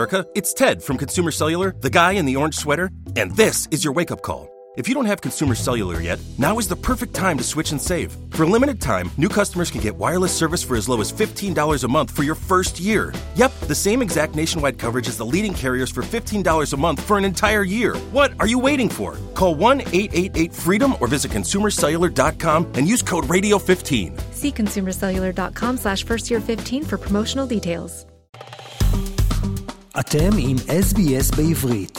America. It's Ted from Consumer Cellular, the guy in the orange sweater, and this is your wake up call. If you don't have Consumer Cellular yet, now is the perfect time to switch and save. For a limited time, new customers can get wireless service for as low as $15 a month for your first year. Yep, the same exact nationwide coverage as the leading carriers for $15 a month for an entire year. What are you waiting for? Call 1 888 freedom or visit consumercellular.com and use code radio15. See consumercellular.com slash first year 15 for promotional details. אתם עם SBS בעברית.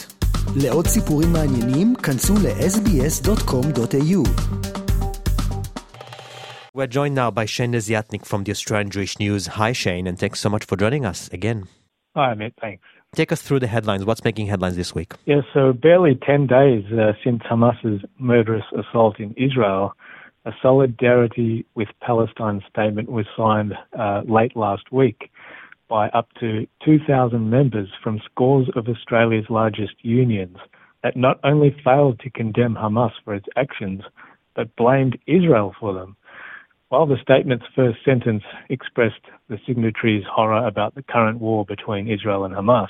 לעוד סיפורים מעניינים, כנסו ל-sbs.com.au. We're joined now by Shane Desiatnik from the Australian Jewish News. Hi, Shane, and thanks so much for joining us again. Hi, Amit. Thanks. Take us through the headlines. What's making headlines this week? Yeah, so barely 10 days uh, since Hamas's murderous assault in Israel, a solidarity with Palestine statement was signed uh, late last week by up to 2,000 members from scores of Australia's largest unions that not only failed to condemn Hamas for its actions, but blamed Israel for them. While the statement's first sentence expressed the signatories' horror about the current war between Israel and Hamas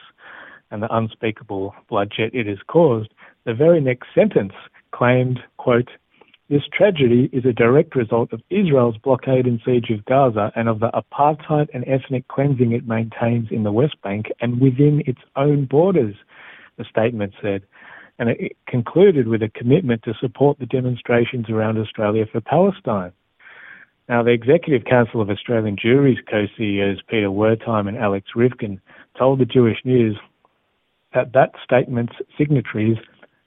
and the unspeakable bloodshed it has caused, the very next sentence claimed, quote, this tragedy is a direct result of Israel's blockade and siege of Gaza and of the apartheid and ethnic cleansing it maintains in the West Bank and within its own borders, the statement said. And it concluded with a commitment to support the demonstrations around Australia for Palestine. Now, the Executive Council of Australian Jewry's co-CEOs Peter Wertheim and Alex Rivkin told the Jewish News that that statement's signatories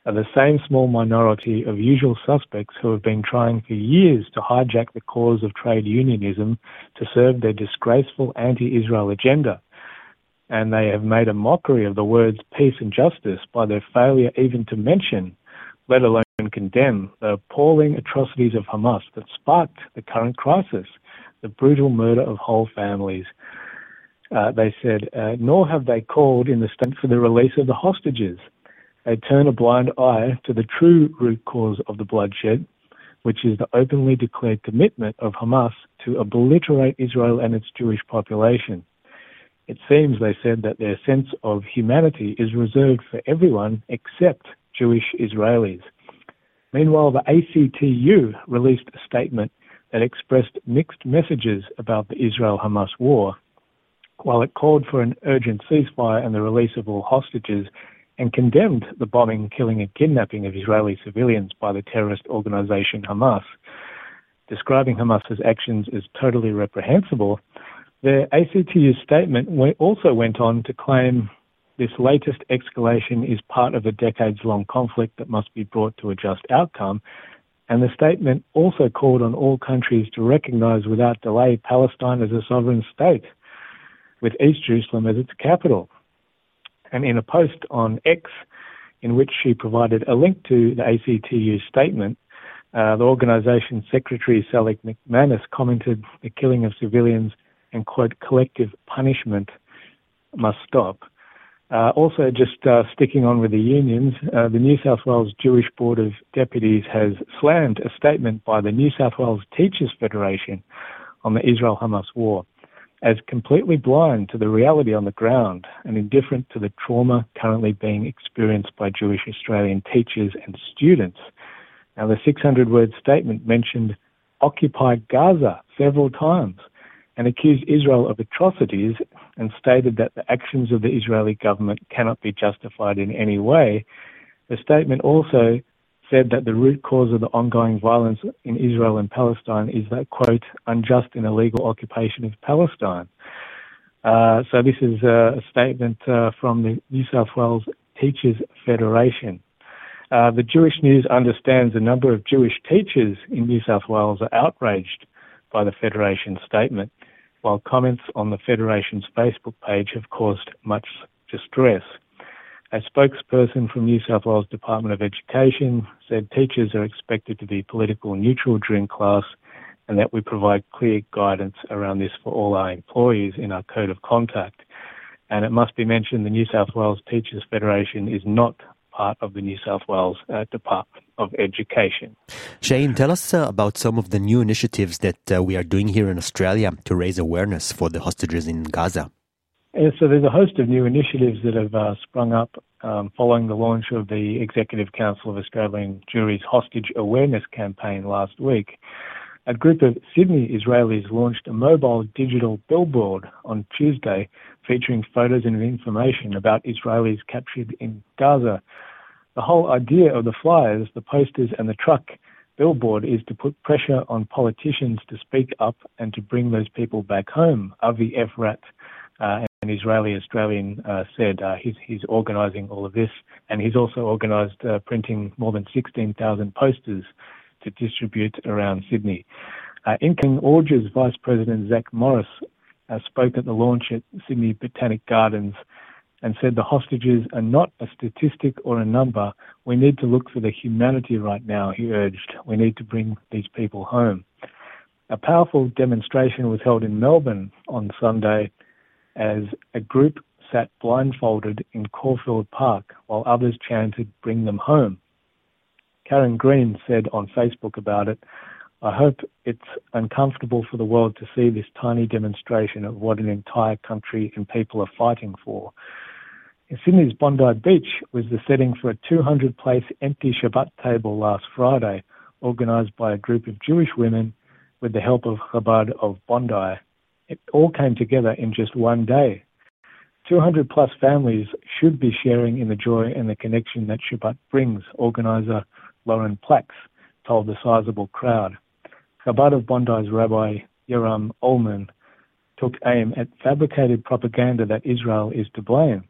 are the same small minority of usual suspects who have been trying for years to hijack the cause of trade unionism to serve their disgraceful anti-Israel agenda. And they have made a mockery of the words peace and justice by their failure even to mention let alone condemn the appalling atrocities of Hamas that sparked the current crisis, the brutal murder of whole families. Uh, they said, uh, nor have they called in the state for the release of the hostages. They turn a blind eye to the true root cause of the bloodshed, which is the openly declared commitment of Hamas to obliterate Israel and its Jewish population. It seems, they said, that their sense of humanity is reserved for everyone except Jewish Israelis. Meanwhile, the ACTU released a statement that expressed mixed messages about the Israel Hamas war. While it called for an urgent ceasefire and the release of all hostages, and condemned the bombing, killing, and kidnapping of Israeli civilians by the terrorist organization Hamas, describing Hamas's actions as totally reprehensible, the ACTU statement also went on to claim this latest escalation is part of a decades long conflict that must be brought to a just outcome. And the statement also called on all countries to recognize without delay Palestine as a sovereign state, with East Jerusalem as its capital. And in a post on X, in which she provided a link to the ACTU statement, uh, the organization's secretary, Sally McManus, commented the killing of civilians and, quote, collective punishment must stop. Uh, also, just uh, sticking on with the unions, uh, the New South Wales Jewish Board of Deputies has slammed a statement by the New South Wales Teachers Federation on the Israel Hamas war as completely blind to the reality on the ground and indifferent to the trauma currently being experienced by Jewish Australian teachers and students. Now, the 600 word statement mentioned occupied Gaza several times and accused Israel of atrocities and stated that the actions of the Israeli government cannot be justified in any way. The statement also said that the root cause of the ongoing violence in Israel and Palestine is that, quote, unjust and illegal occupation of Palestine. Uh, so this is a statement uh, from the New South Wales Teachers Federation. Uh, the Jewish News understands a number of Jewish teachers in New South Wales are outraged by the Federation statement, while comments on the Federation's Facebook page have caused much distress. A spokesperson from New South Wales Department of Education said teachers are expected to be political neutral during class and that we provide clear guidance around this for all our employees in our code of conduct. And it must be mentioned the New South Wales Teachers Federation is not part of the New South Wales uh, Department of Education. Shane, tell us uh, about some of the new initiatives that uh, we are doing here in Australia to raise awareness for the hostages in Gaza. Yeah, so there's a host of new initiatives that have uh, sprung up um, following the launch of the Executive Council of Australian Jewry's Hostage Awareness Campaign last week. A group of Sydney Israelis launched a mobile digital billboard on Tuesday featuring photos and information about Israelis captured in Gaza. The whole idea of the flyers, the posters, and the truck billboard is to put pressure on politicians to speak up and to bring those people back home. Avi Efrat, uh, an Israeli Australian, uh, said uh, he's, he's organising all of this, and he's also organised uh, printing more than 16,000 posters to distribute around Sydney. Uh, King Orge's Vice President Zach Morris uh, spoke at the launch at Sydney Botanic Gardens and said the hostages are not a statistic or a number. We need to look for the humanity right now, he urged. We need to bring these people home. A powerful demonstration was held in Melbourne on Sunday as a group sat blindfolded in Caulfield Park while others chanted, Bring them home. Karen Green said on Facebook about it, I hope it's uncomfortable for the world to see this tiny demonstration of what an entire country and people are fighting for. In Sydney's Bondi Beach was the setting for a 200 place empty Shabbat table last Friday, organised by a group of Jewish women with the help of Chabad of Bondi. It all came together in just one day. 200 plus families should be sharing in the joy and the connection that Shabbat brings, organiser Lauren Plax told the sizable crowd. Chabad of Bondi's Rabbi Yoram Ulman took aim at fabricated propaganda that Israel is to blame.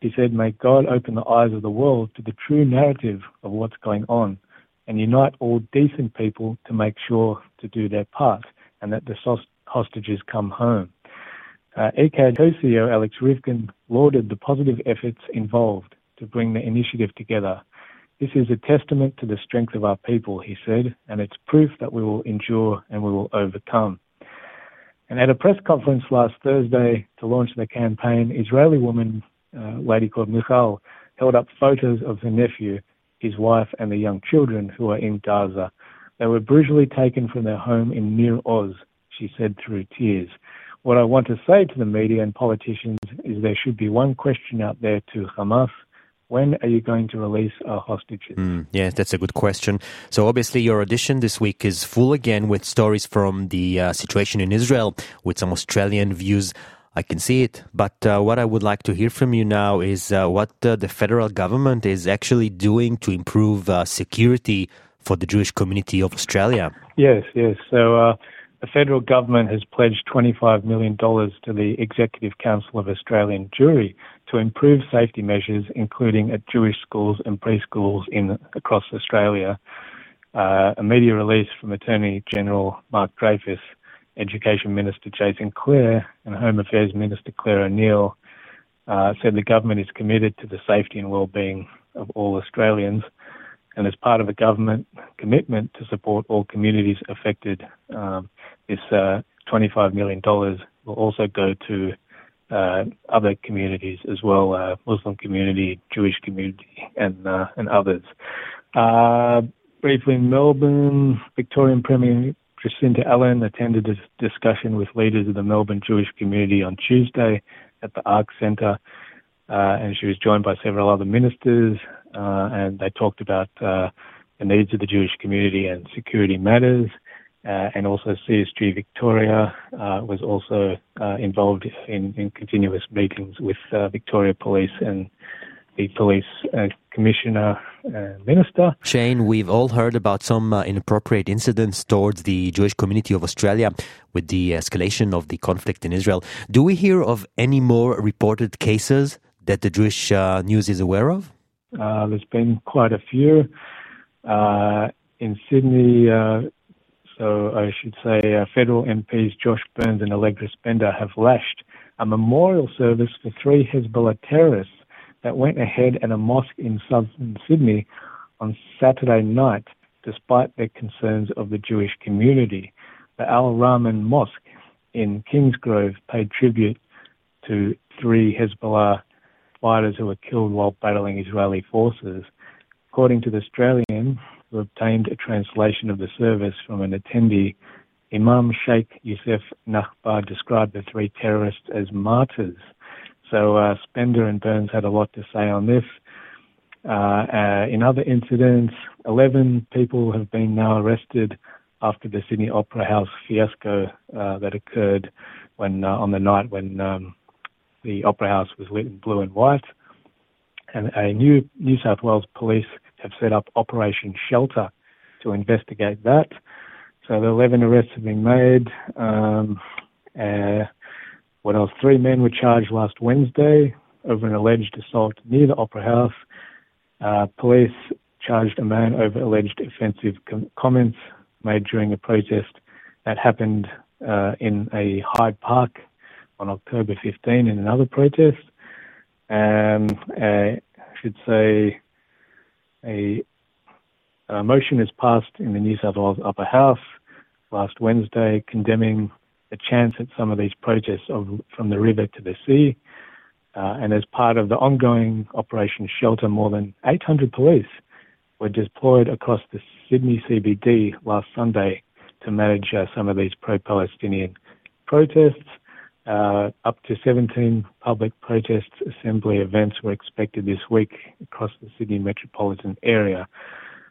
He said, May God open the eyes of the world to the true narrative of what's going on and unite all decent people to make sure to do their part and that the hostages come home. Uh, ECAJ co-CEO Alex Rivkin lauded the positive efforts involved to bring the initiative together this is a testament to the strength of our people, he said, and it's proof that we will endure and we will overcome. And at a press conference last Thursday to launch the campaign, Israeli woman, uh, lady called Michal, held up photos of her nephew, his wife, and the young children who are in Gaza. They were brutally taken from their home in Nir Oz, she said through tears. What I want to say to the media and politicians is there should be one question out there to Hamas when are you going to release our hostages? Mm, yeah, that's a good question. So obviously your audition this week is full again with stories from the uh, situation in Israel with some Australian views. I can see it, but uh, what I would like to hear from you now is uh, what uh, the federal government is actually doing to improve uh, security for the Jewish community of Australia. Yes, yes. So uh, the federal government has pledged $25 million to the Executive Council of Australian Jewry to improve safety measures, including at Jewish schools and preschools in across Australia. Uh, a media release from Attorney General Mark Dreyfus, Education Minister Jason Clare, and Home Affairs Minister Clare O'Neil uh, said the government is committed to the safety and well-being of all Australians and as part of a government commitment to support all communities affected, um, this uh, $25 million will also go to uh, other communities as well, uh, Muslim community, Jewish community, and uh, and others. Uh, briefly, in Melbourne, Victorian Premier Jacinta Allan attended a discussion with leaders of the Melbourne Jewish community on Tuesday at the ARC Centre, uh, and she was joined by several other ministers, uh, and they talked about uh, the needs of the Jewish community and security matters. Uh, and also CSG Victoria uh, was also uh, involved in, in, continuous meetings with Victoria Police and the police commissioner minister. Shane, we've all heard about some inappropriate incidents towards the Jewish community of Australia with the escalation of the conflict in Israel. Do we hear of any more reported cases that the Jewish news is aware of? Uh, there's been quite a few. Uh, in Sydney, uh, so I should say uh, federal MPs Josh Burns and Allegra Spender have lashed a memorial service for three Hezbollah terrorists that went ahead at a mosque in southern Sydney on Saturday night, despite their concerns of the Jewish community. The Al Rahman Mosque in Kingsgrove paid tribute to three Hezbollah fighters who were killed while battling Israeli forces. According to the Australian, who obtained a translation of the service from an attendee, Imam Sheikh Youssef Nachbar described the three terrorists as martyrs. So uh, Spender and Burns had a lot to say on this. Uh, uh, in other incidents, 11 people have been now arrested after the Sydney Opera House fiasco uh, that occurred when uh, on the night when um, the Opera House was lit in blue and white. And a new New South Wales police have set up Operation Shelter to investigate that. So the 11 arrests have been made. Um, uh, what else? Three men were charged last Wednesday over an alleged assault near the Opera House. Uh, police charged a man over alleged offensive com- comments made during a protest that happened uh, in a Hyde Park on October 15 in another protest. Um, I should say a, a motion is passed in the New South Wales Upper House last Wednesday condemning the chance at some of these protests of, from the river to the sea. Uh, and as part of the ongoing Operation Shelter, more than 800 police were deployed across the Sydney CBD last Sunday to manage uh, some of these pro-Palestinian protests. Uh, up to 17 public protests, assembly events were expected this week across the Sydney metropolitan area.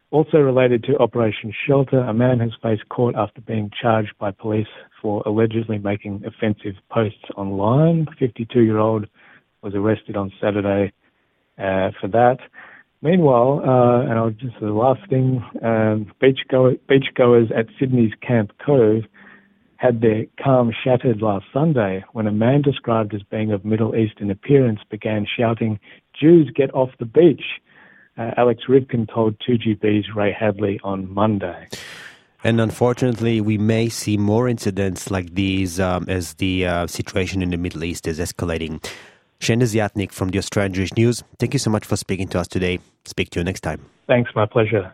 Also related to Operation Shelter, a man has faced court after being charged by police for allegedly making offensive posts online. 52 year old was arrested on Saturday uh, for that. Meanwhile, uh, and I'll just the last thing, um, beachgoer, beachgoers at Sydney's Camp Cove had their calm shattered last Sunday when a man described as being of Middle Eastern appearance began shouting, Jews, get off the beach. Uh, Alex Rivkin told 2GB's Ray Hadley on Monday. And unfortunately, we may see more incidents like these um, as the uh, situation in the Middle East is escalating. Shane Desiatnik from the Australian Jewish News, thank you so much for speaking to us today. Speak to you next time. Thanks, my pleasure.